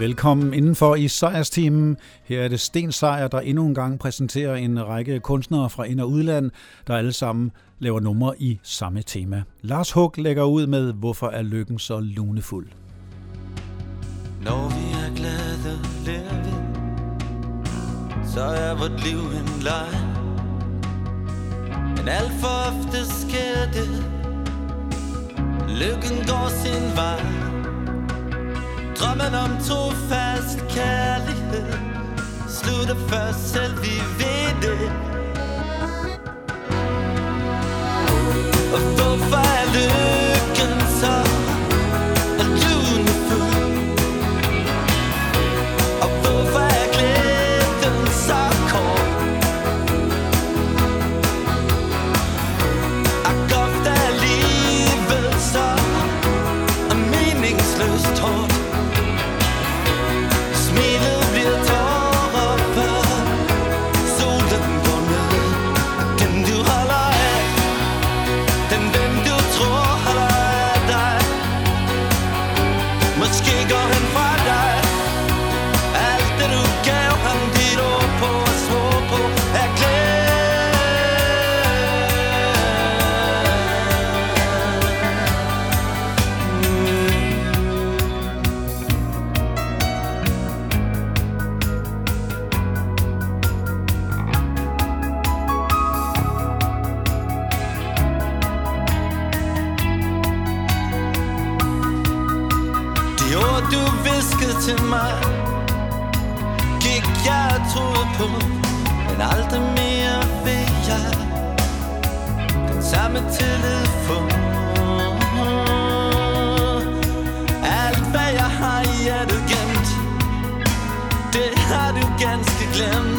Velkommen indenfor i Sejrsteamen. Her er det Sten Sejr, der endnu en gang præsenterer en række kunstnere fra ind- og udland, der alle sammen laver numre i samme tema. Lars Hug lægger ud med, hvorfor er lykken så lunefuld. Når vi er glade, lærer vi, så er vort liv en leg. Men alt for ofte sker det, lykken går sin vej. Drømmen om to fast kærlighed Slutter først selv vi ved det. Og hvorfor er lykken på Men aldrig mere vil jeg Den samme tillid få Alt hvad jeg har i hjertet gemt Det har du ganske glemt.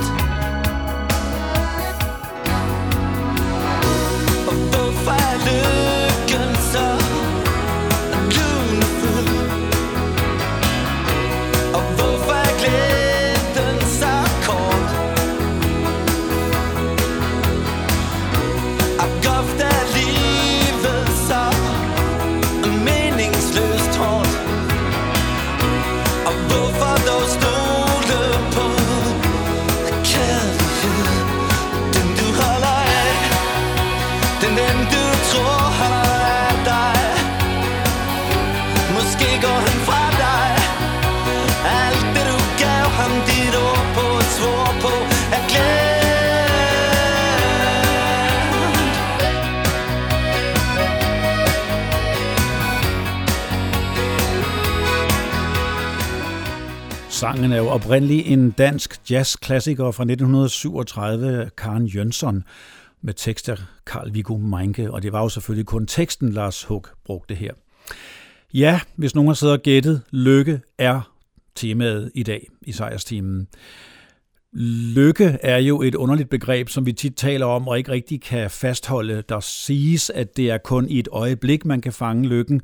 Sangen er jo oprindeligt en dansk jazzklassiker fra 1937, Karen Jønsson, med tekst af Carl Viggo Meinke, og det var jo selvfølgelig kun teksten, Lars Hug brugte her. Ja, hvis nogen har siddet og gættet, lykke er temaet i dag i sejrstimen. Lykke er jo et underligt begreb, som vi tit taler om og ikke rigtig kan fastholde. Der siges, at det er kun i et øjeblik, man kan fange lykken.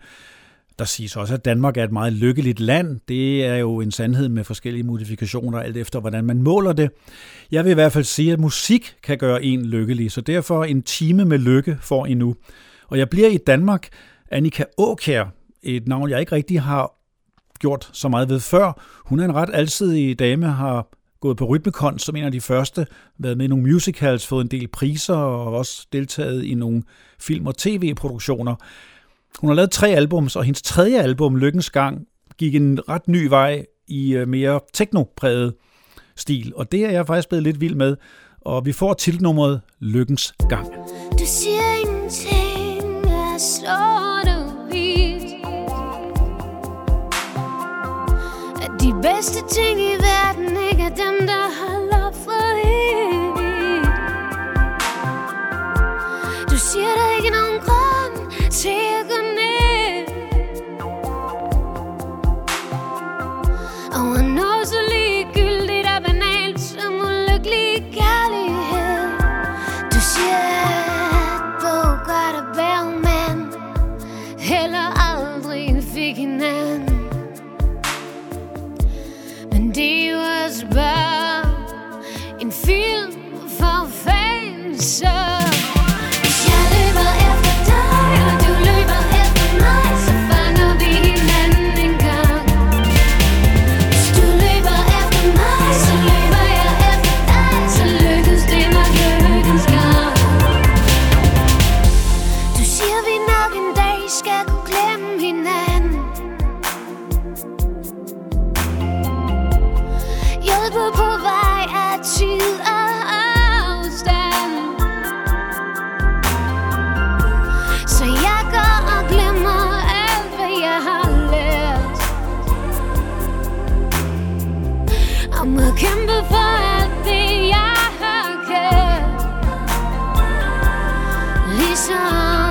Der siges også, at Danmark er et meget lykkeligt land. Det er jo en sandhed med forskellige modifikationer, alt efter hvordan man måler det. Jeg vil i hvert fald sige, at musik kan gøre en lykkelig, så derfor en time med lykke får I nu. Og jeg bliver i Danmark. Annika Åkær, et navn, jeg ikke rigtig har gjort så meget ved før. Hun er en ret alsidig dame, har gået på Rytmekon som en af de første, været med i nogle musicals, fået en del priser og også deltaget i nogle film- og tv-produktioner. Hun har lavet tre albums, og hendes tredje album, Lykkens Gang, gik en ret ny vej i øh, mere teknopræget stil, og det er jeg faktisk blevet lidt vild med. Og vi får tilnummeret Lykkens Gang. Du siger ingenting, jeg slår dig At de bedste ting i verden ikke er dem, der bør En film. Om at kæmpe for alt det, jeg har kært Ligesom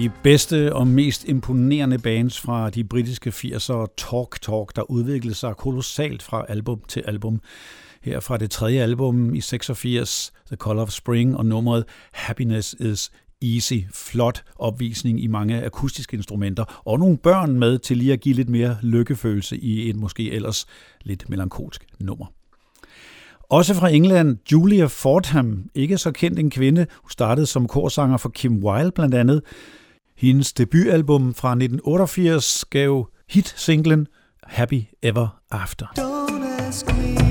de bedste og mest imponerende bands fra de britiske 80'ere, Talk Talk, der udviklede sig kolossalt fra album til album. Her fra det tredje album i 86, The Color of Spring, og nummeret Happiness is Easy. Flot opvisning i mange akustiske instrumenter, og nogle børn med til lige at give lidt mere lykkefølelse i et måske ellers lidt melankolsk nummer. Også fra England, Julia Fordham, ikke så kendt en kvinde. Hun startede som korsanger for Kim Wilde blandt andet. Hendes debutalbum fra 1988 gav hit-singlen Happy Ever After. Don't ask me.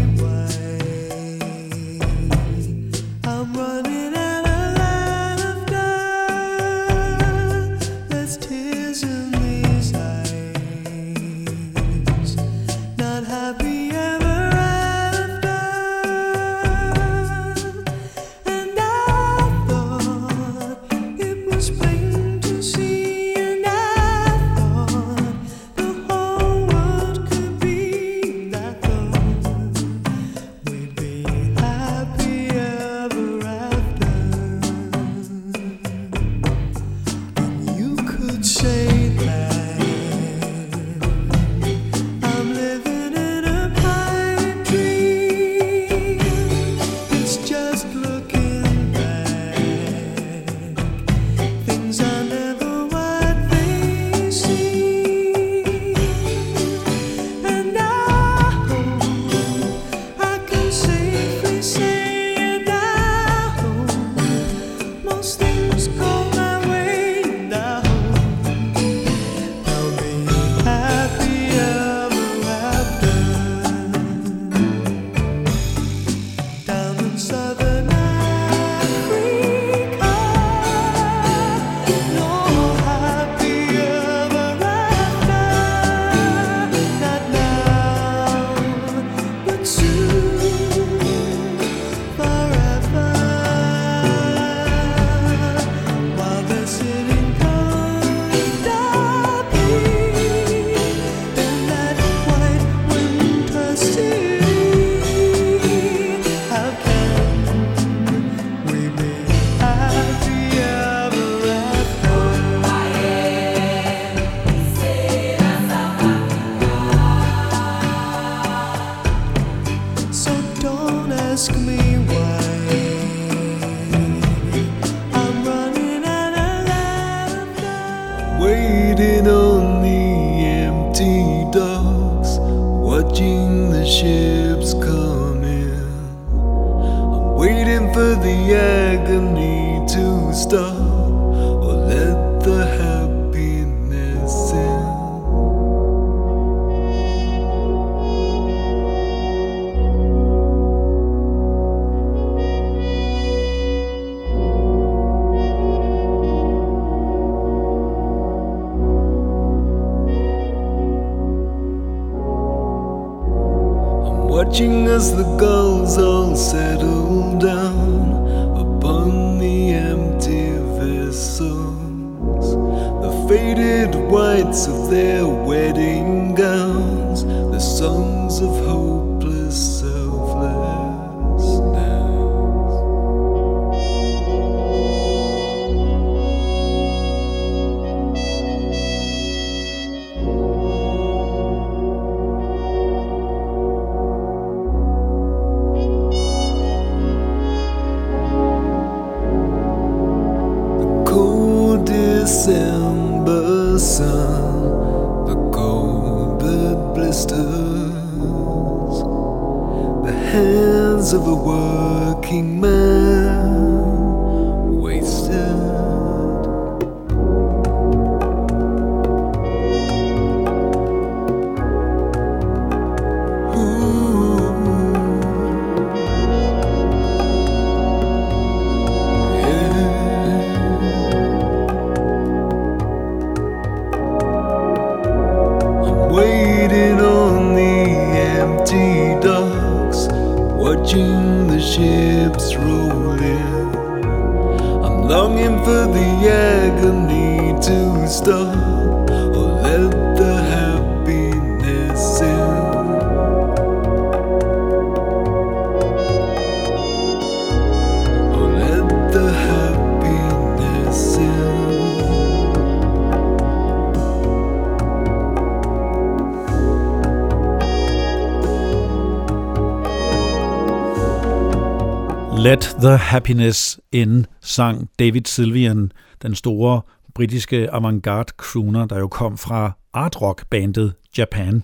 Other Happiness In sang David Sylvian, den store britiske avantgarde crooner, der jo kom fra art rock bandet Japan.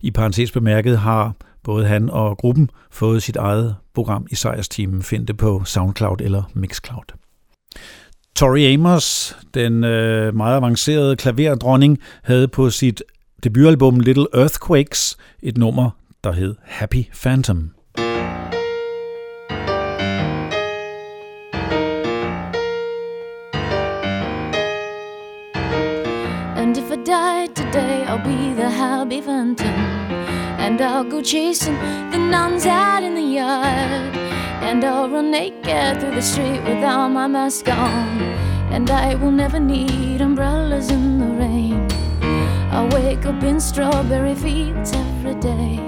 I parentes bemærket har både han og gruppen fået sit eget program i sejrsteamen. Find det på SoundCloud eller Mixcloud. Tori Amos, den øh, meget avancerede klaverdronning, havde på sit debutalbum Little Earthquakes et nummer, der hed Happy Phantom. And if I die today, I'll be the happy phantom. And I'll go chasing the nuns out in the yard. And I'll run naked through the street without my mask on. And I will never need umbrellas in the rain. I'll wake up in strawberry fields every day.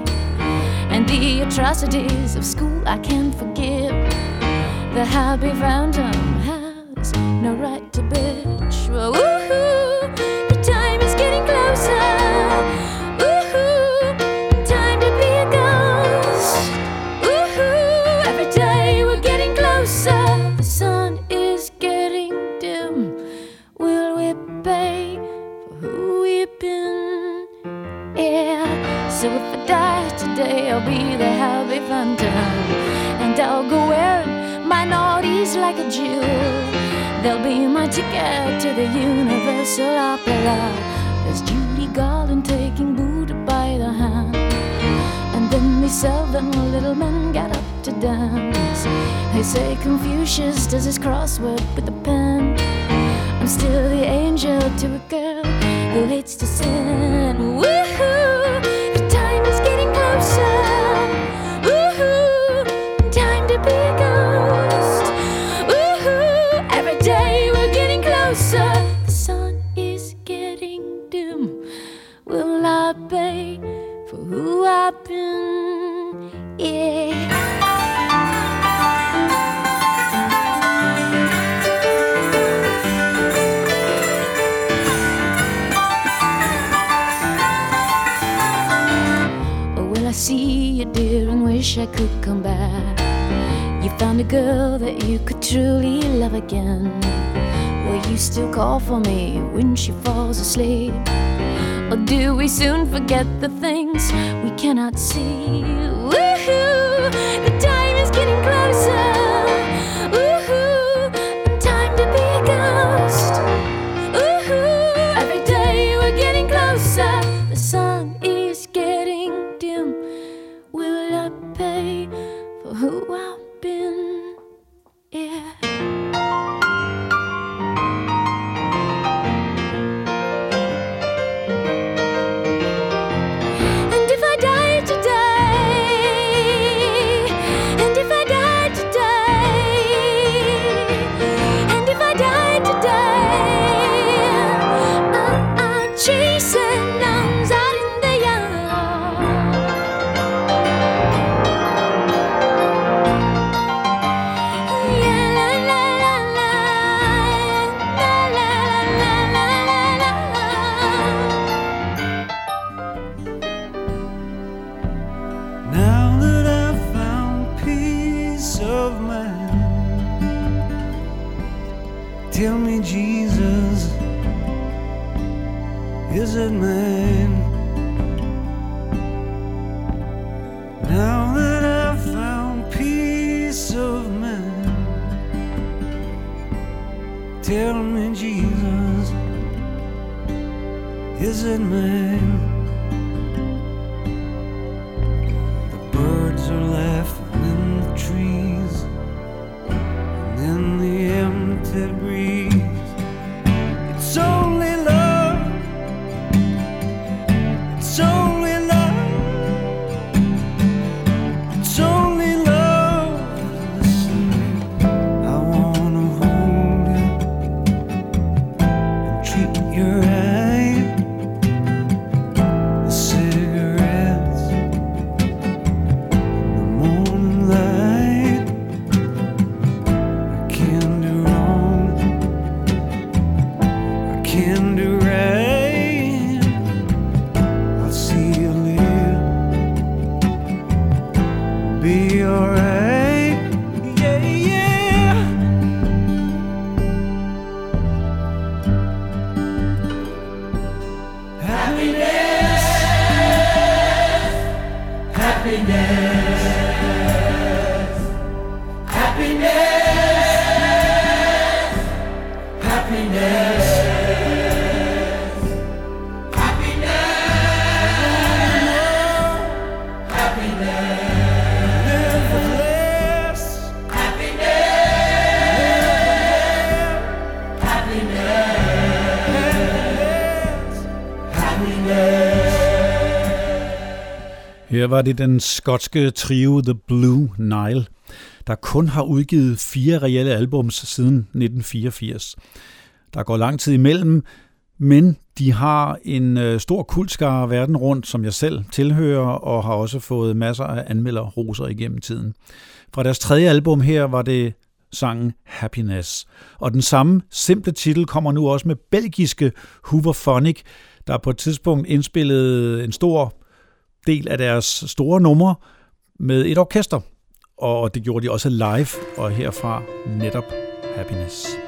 And the atrocities of school I can't forgive. The happy phantom They say Confucius does his crossword with a pen. I'm still the angel to a girl who hates to sin. Come back? You found a girl that you could truly love again. Will you still call for me when she falls asleep? Or do we soon forget the things we cannot see? Her var det den skotske trio The Blue Nile, der kun har udgivet fire reelle albums siden 1984. Der går lang tid imellem, men de har en øh, stor kultskare verden rundt, som jeg selv tilhører, og har også fået masser af anmelderroser igennem tiden. Fra deres tredje album her var det sangen Happiness. Og den samme simple titel kommer nu også med belgiske Hooverphonic, der på et tidspunkt indspillede en stor del af deres store numre med et orkester. Og det gjorde de også live, og herfra netop Happiness.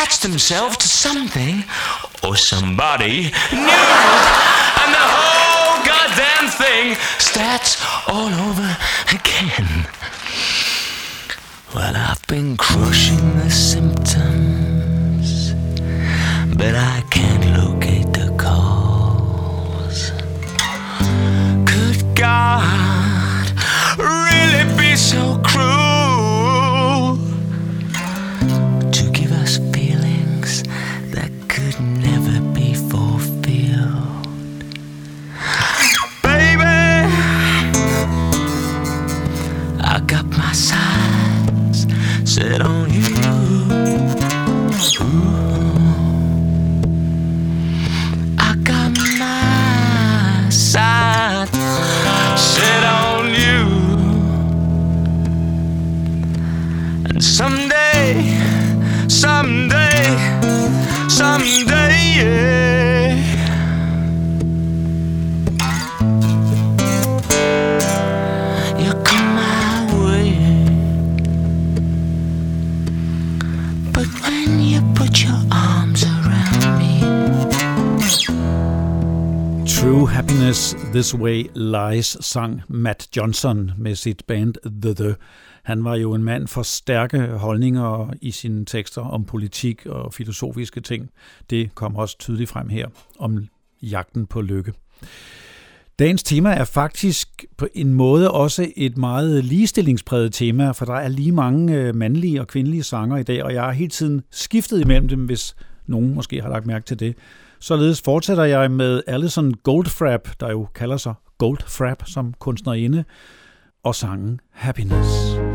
attached themselves to something or somebody new, and the whole goddamn thing starts all over again. before. This Way Lies sang Matt Johnson med sit band The The. Han var jo en mand for stærke holdninger i sine tekster om politik og filosofiske ting. Det kom også tydeligt frem her om jagten på lykke. Dagens tema er faktisk på en måde også et meget ligestillingspræget tema, for der er lige mange øh, mandlige og kvindelige sanger i dag, og jeg har hele tiden skiftet imellem dem, hvis nogen måske har lagt mærke til det. Således fortsætter jeg med Alison Goldfrapp, der jo kalder sig Goldfrapp som kunstnerinde, og sangen Happiness.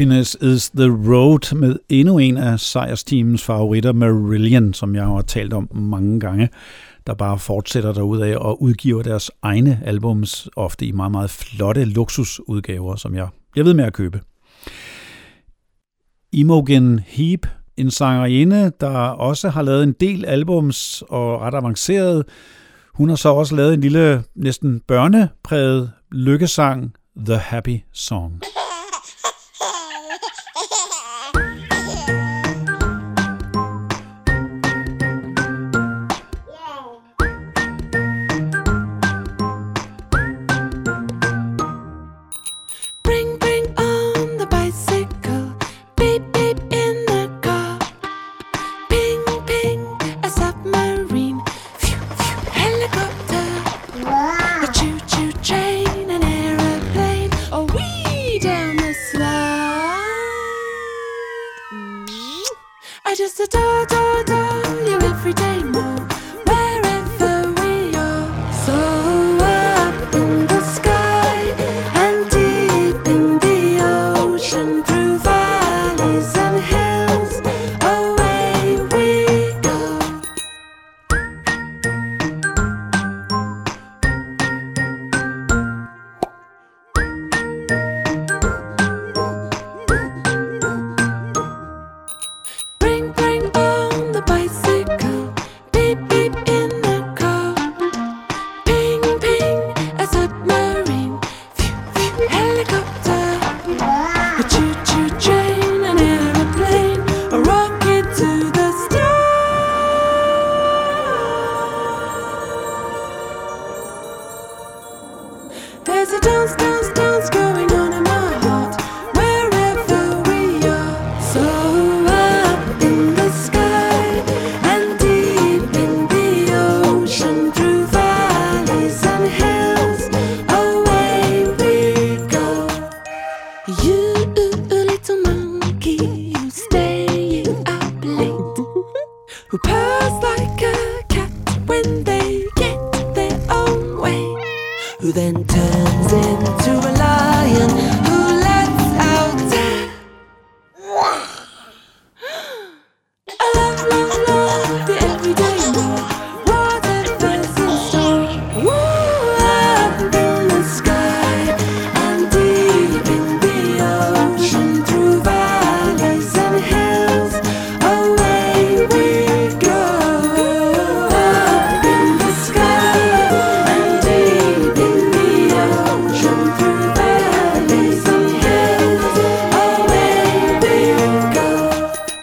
Happiness is the Road med endnu en af sejrsteamens favoritter, Marillion, som jeg har talt om mange gange, der bare fortsætter derudad og udgiver deres egne albums, ofte i meget, meget flotte luksusudgaver, som jeg, jeg ved med at købe. Imogen Heap, en sangerinde, der også har lavet en del albums og ret avanceret. Hun har så også lavet en lille, næsten børnepræget lykkesang, The Happy Song. Just adore, adore, adore you every day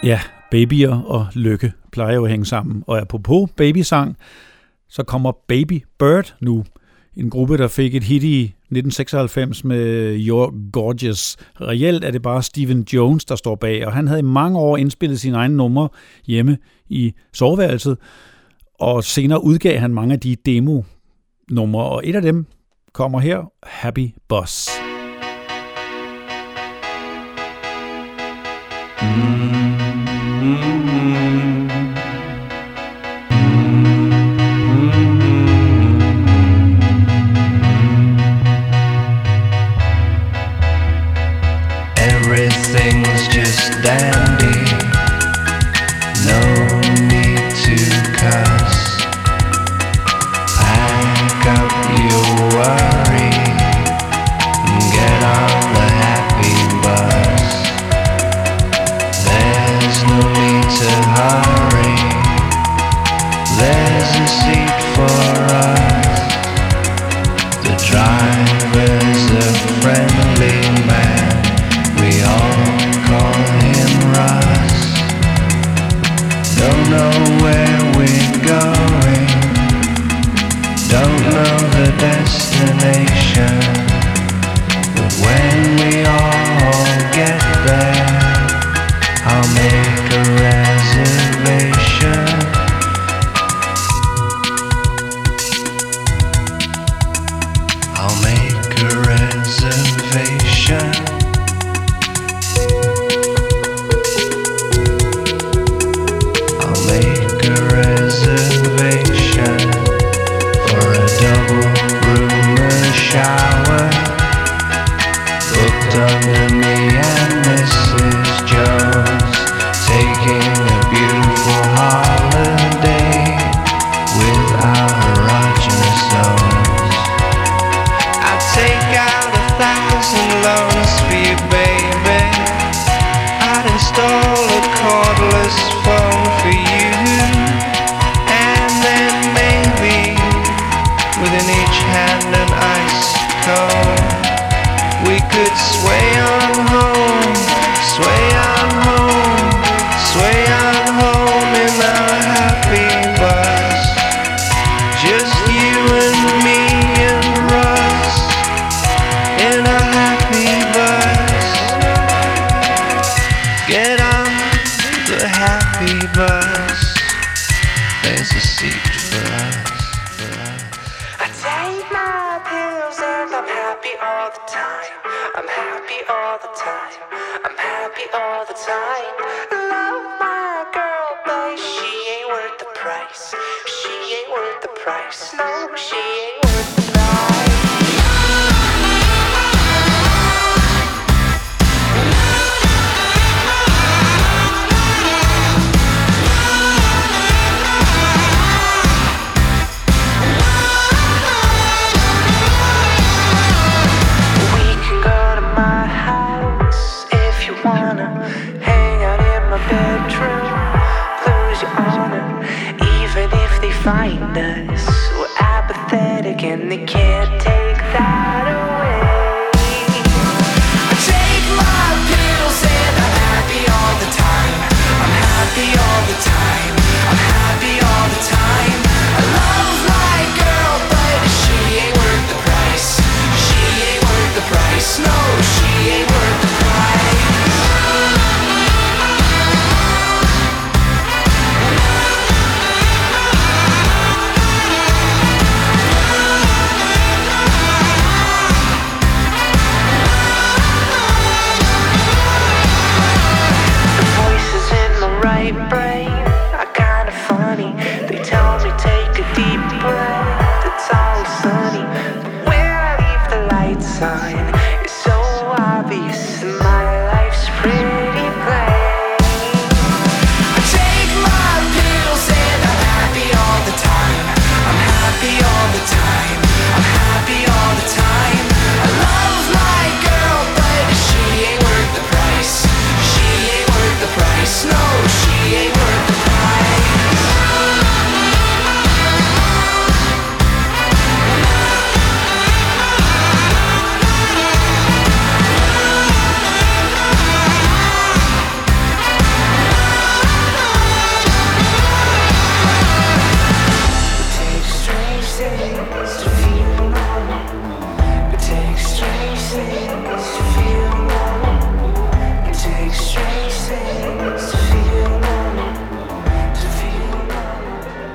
Ja, babyer og lykke plejer jo at hænge sammen. Og apropos babysang, så kommer Baby Bird nu. En gruppe, der fik et hit i 1996 med You're Gorgeous. Reelt er det bare Steven Jones, der står bag, og han havde i mange år indspillet sine egne numre hjemme i soveværelset, og senere udgav han mange af de demo-numre, og et af dem kommer her, Happy Boss. Mm. Mm. All the time. I'm happy all the time I'd be all the time.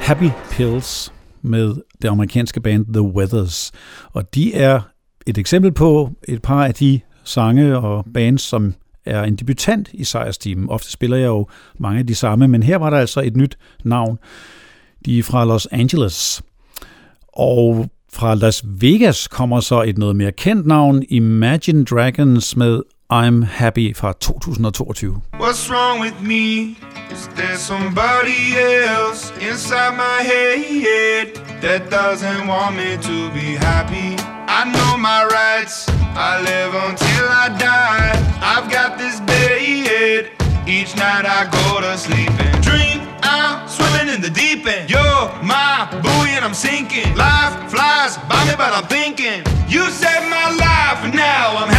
Happy Pills med det amerikanske band The Weathers. Og de er et eksempel på et par af de sange og bands, som er en debutant i sejrsteamen. Ofte spiller jeg jo mange af de samme, men her var der altså et nyt navn. De er fra Los Angeles. Og fra Las Vegas kommer så et noget mere kendt navn, Imagine Dragons med I'm Happy fra 2022. What's wrong with me? Is there somebody else inside my head that doesn't want me to be happy? I know my rights. I live until I die. I've got this bed. Each night I go to sleep and dream I'm swimming in the deep end. You're my buoy and I'm sinking. Life flies by me, but I'm thinking. You saved my life and now I'm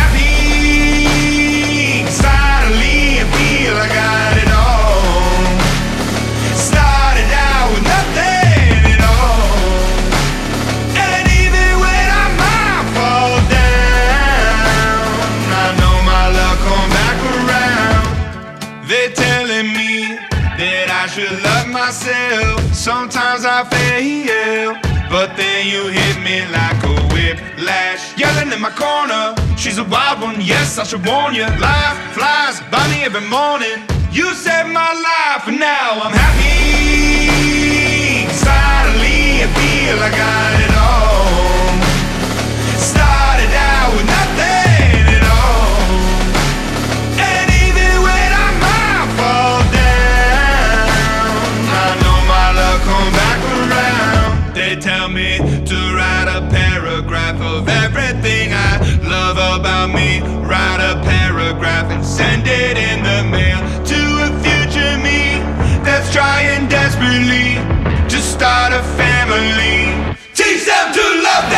corner, she's a wild one. Yes, I should warn you. Life flies by me every morning. You saved my life, and now I'm happy. Suddenly I feel I got it all. About me. Write a paragraph and send it in the mail to a future me that's trying desperately to start a family. Teach them to love themselves.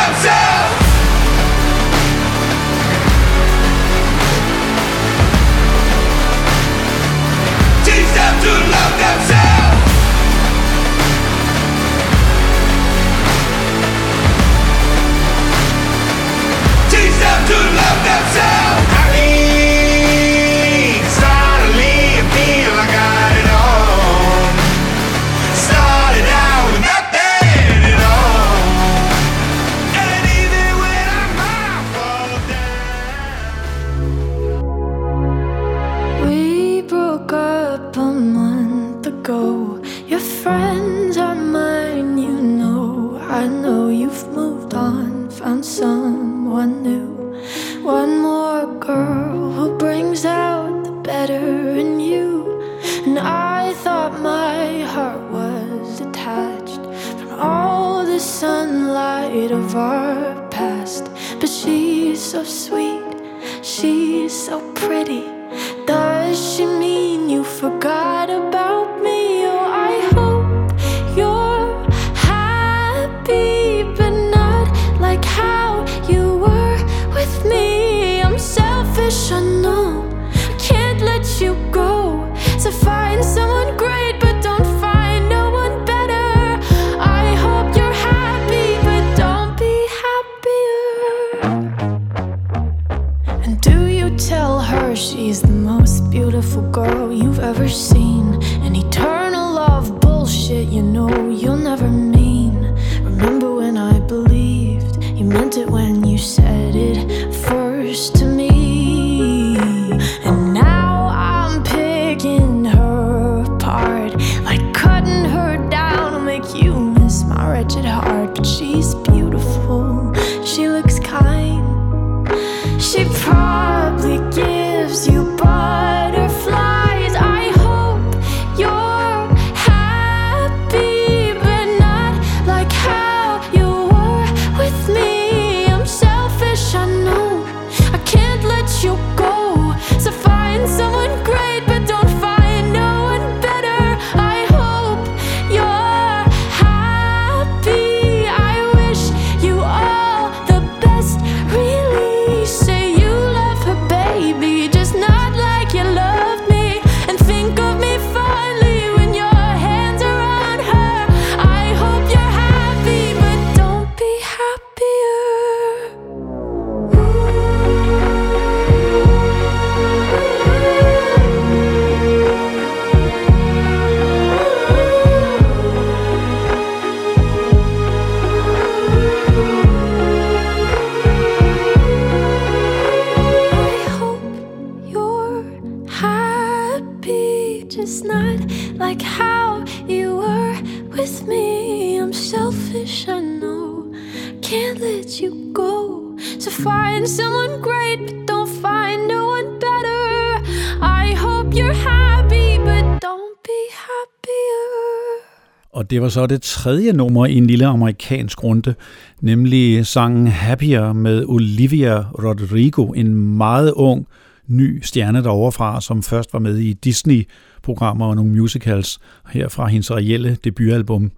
Det var så det tredje nummer i en lille amerikansk runde, nemlig sangen Happier med Olivia Rodrigo, en meget ung ny stjerne deroverfra, som først var med i Disney-programmer og nogle musicals her fra hendes reelle debutalbum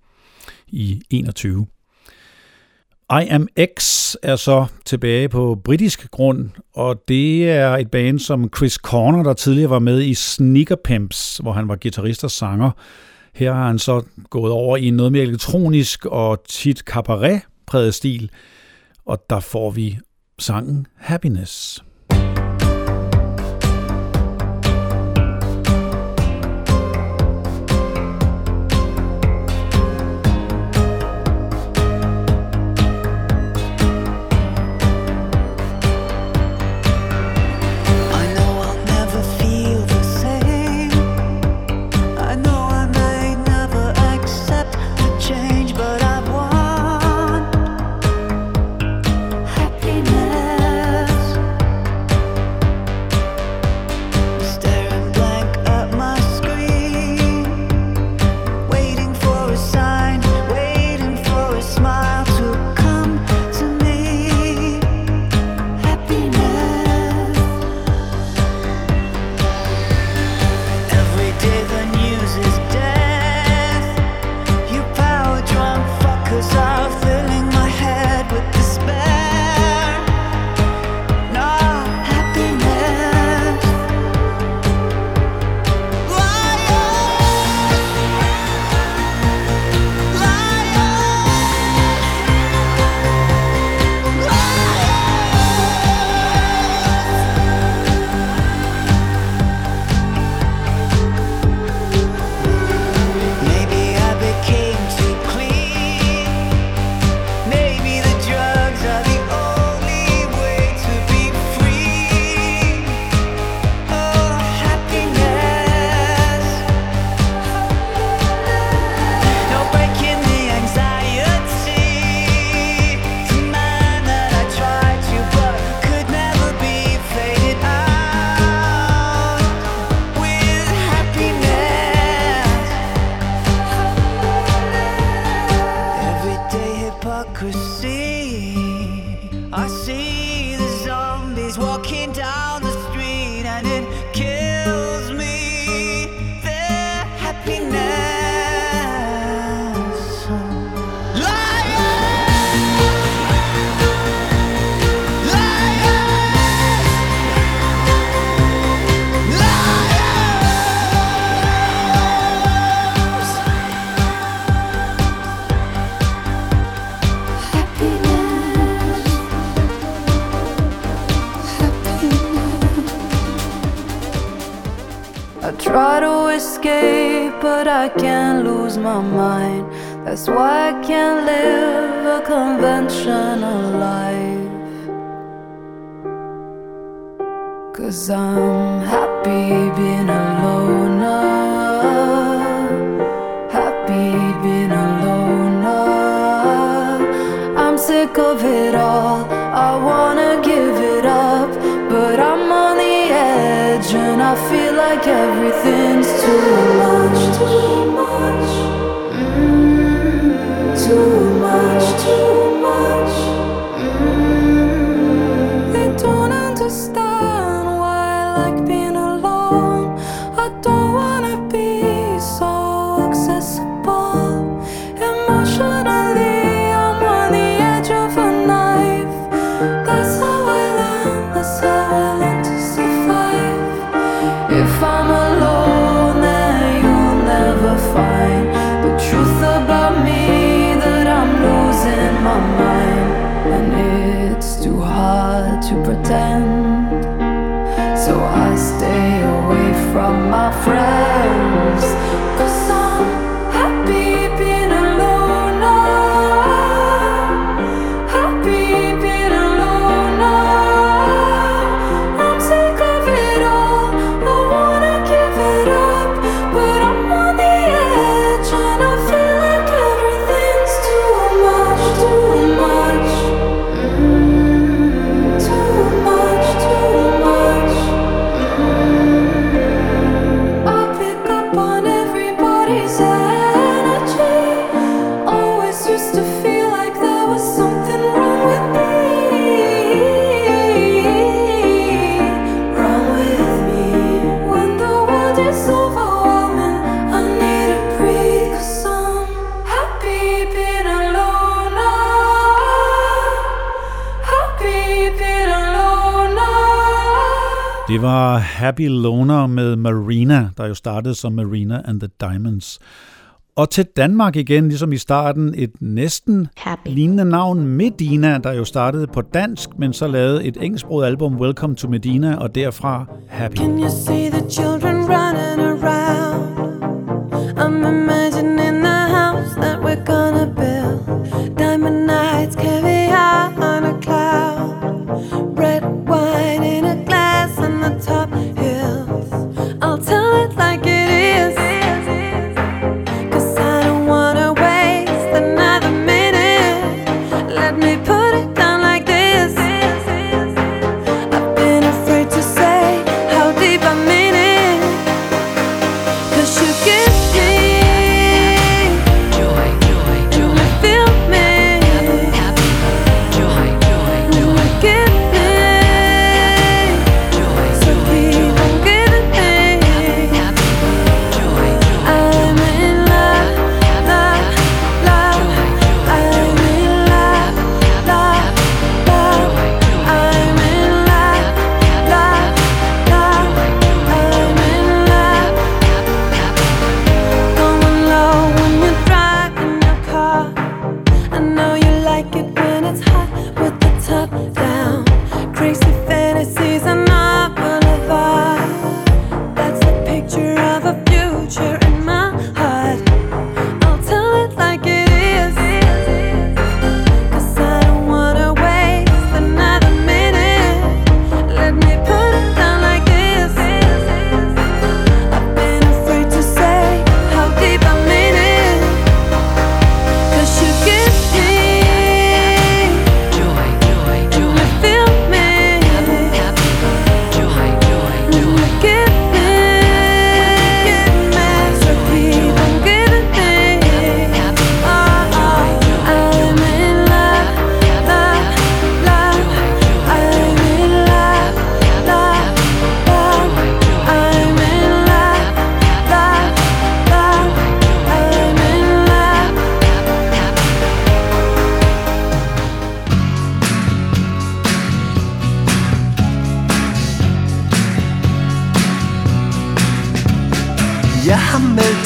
i 21. I Am X er så tilbage på britisk grund, og det er et band som Chris Corner, der tidligere var med i Sneaker Pimps, hvor han var guitarist og sanger, her har han så gået over i noget mere elektronisk og tit cabaret-præget stil, og der får vi sangen Happiness. Happy Loner med Marina, der jo startede som Marina and the Diamonds. Og til Danmark igen, ligesom i starten, et næsten Happy. lignende navn, Medina, der jo startede på dansk, men så lavede et engelsksproget album, Welcome to Medina, og derfra Happy. Can you see the children running around? I'm imagining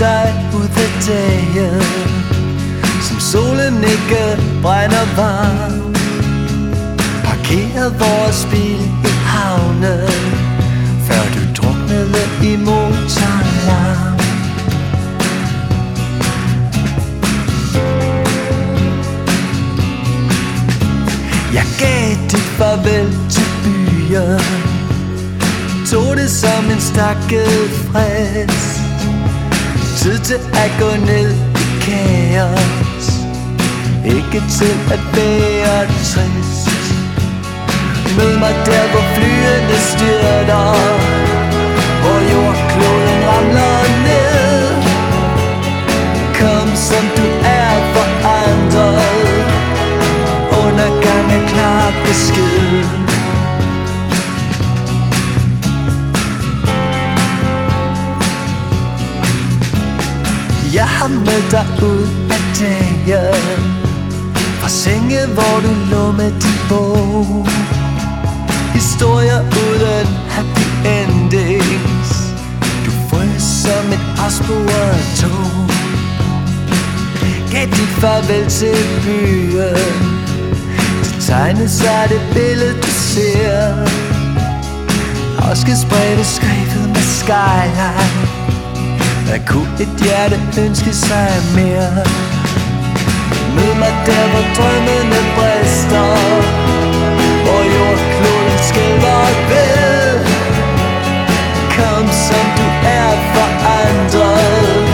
dig ud af dagen. Som solen ikke brænder varm Parkeret vores bil i havnen Før du druknede i motorlarm Jeg gav dit farvel til byen. Tog det som en stakket freds. Tid til at gå ned i kaos. Ikke til at være trist. Mød mig der, hvor flyene styrter. Hvor jordkloden ramler ned. Kom som du er forandret. Undergang er klar besked. Jeg har mødt dig ud af dagen Fra senge, hvor du lå med din bog. Historier uden happy endings Du frøs som et afsporet tog. Gav dit farvel til byen Det tegnede sig det billede du ser. Og skal sprede skrevet med skyline hvad kunne et hjerte ønske sig mere? Mød mig der, hvor drømmene brister Hvor jordkloden skælver ved. Kom som du er forandret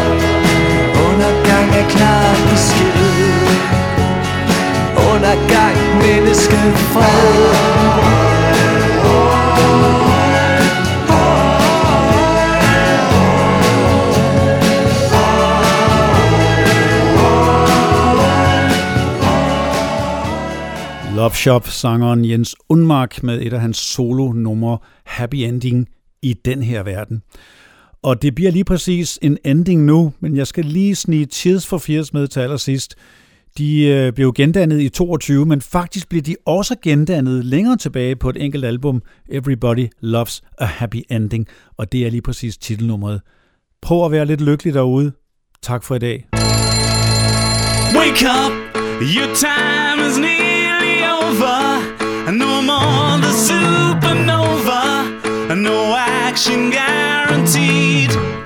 Undergang er klar besked. Undergang, menneske fred. Love Shop-sangeren Jens Unmark med et af hans solo-numre Happy Ending i den her verden. Og det bliver lige præcis en ending nu, men jeg skal lige snige Cheers for Fears med til allersidst. De øh, blev gendannet i 22, men faktisk blev de også gendannet længere tilbage på et enkelt album, Everybody Loves a Happy Ending, og det er lige præcis titelnummeret. Prøv at være lidt lykkelig derude. Tak for i dag. Wake up, your time is near. Supernova, no action guaranteed.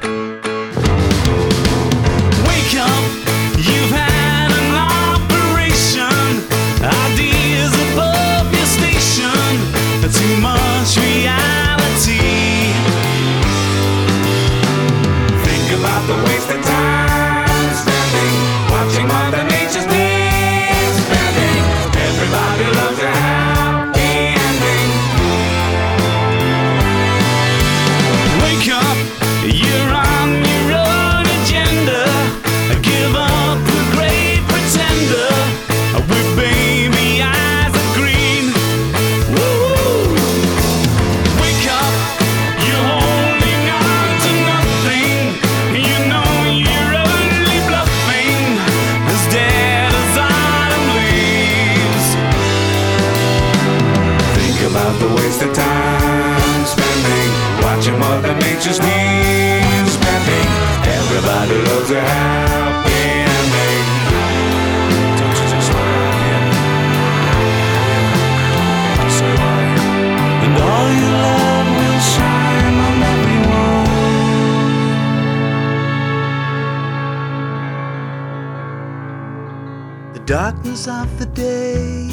The day,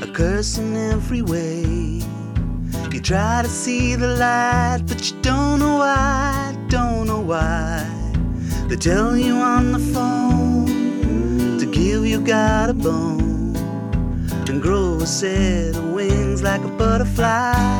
a curse in every way. You try to see the light, but you don't know why, don't know why. They tell you on the phone to give you God a bone and grow a set of wings like a butterfly.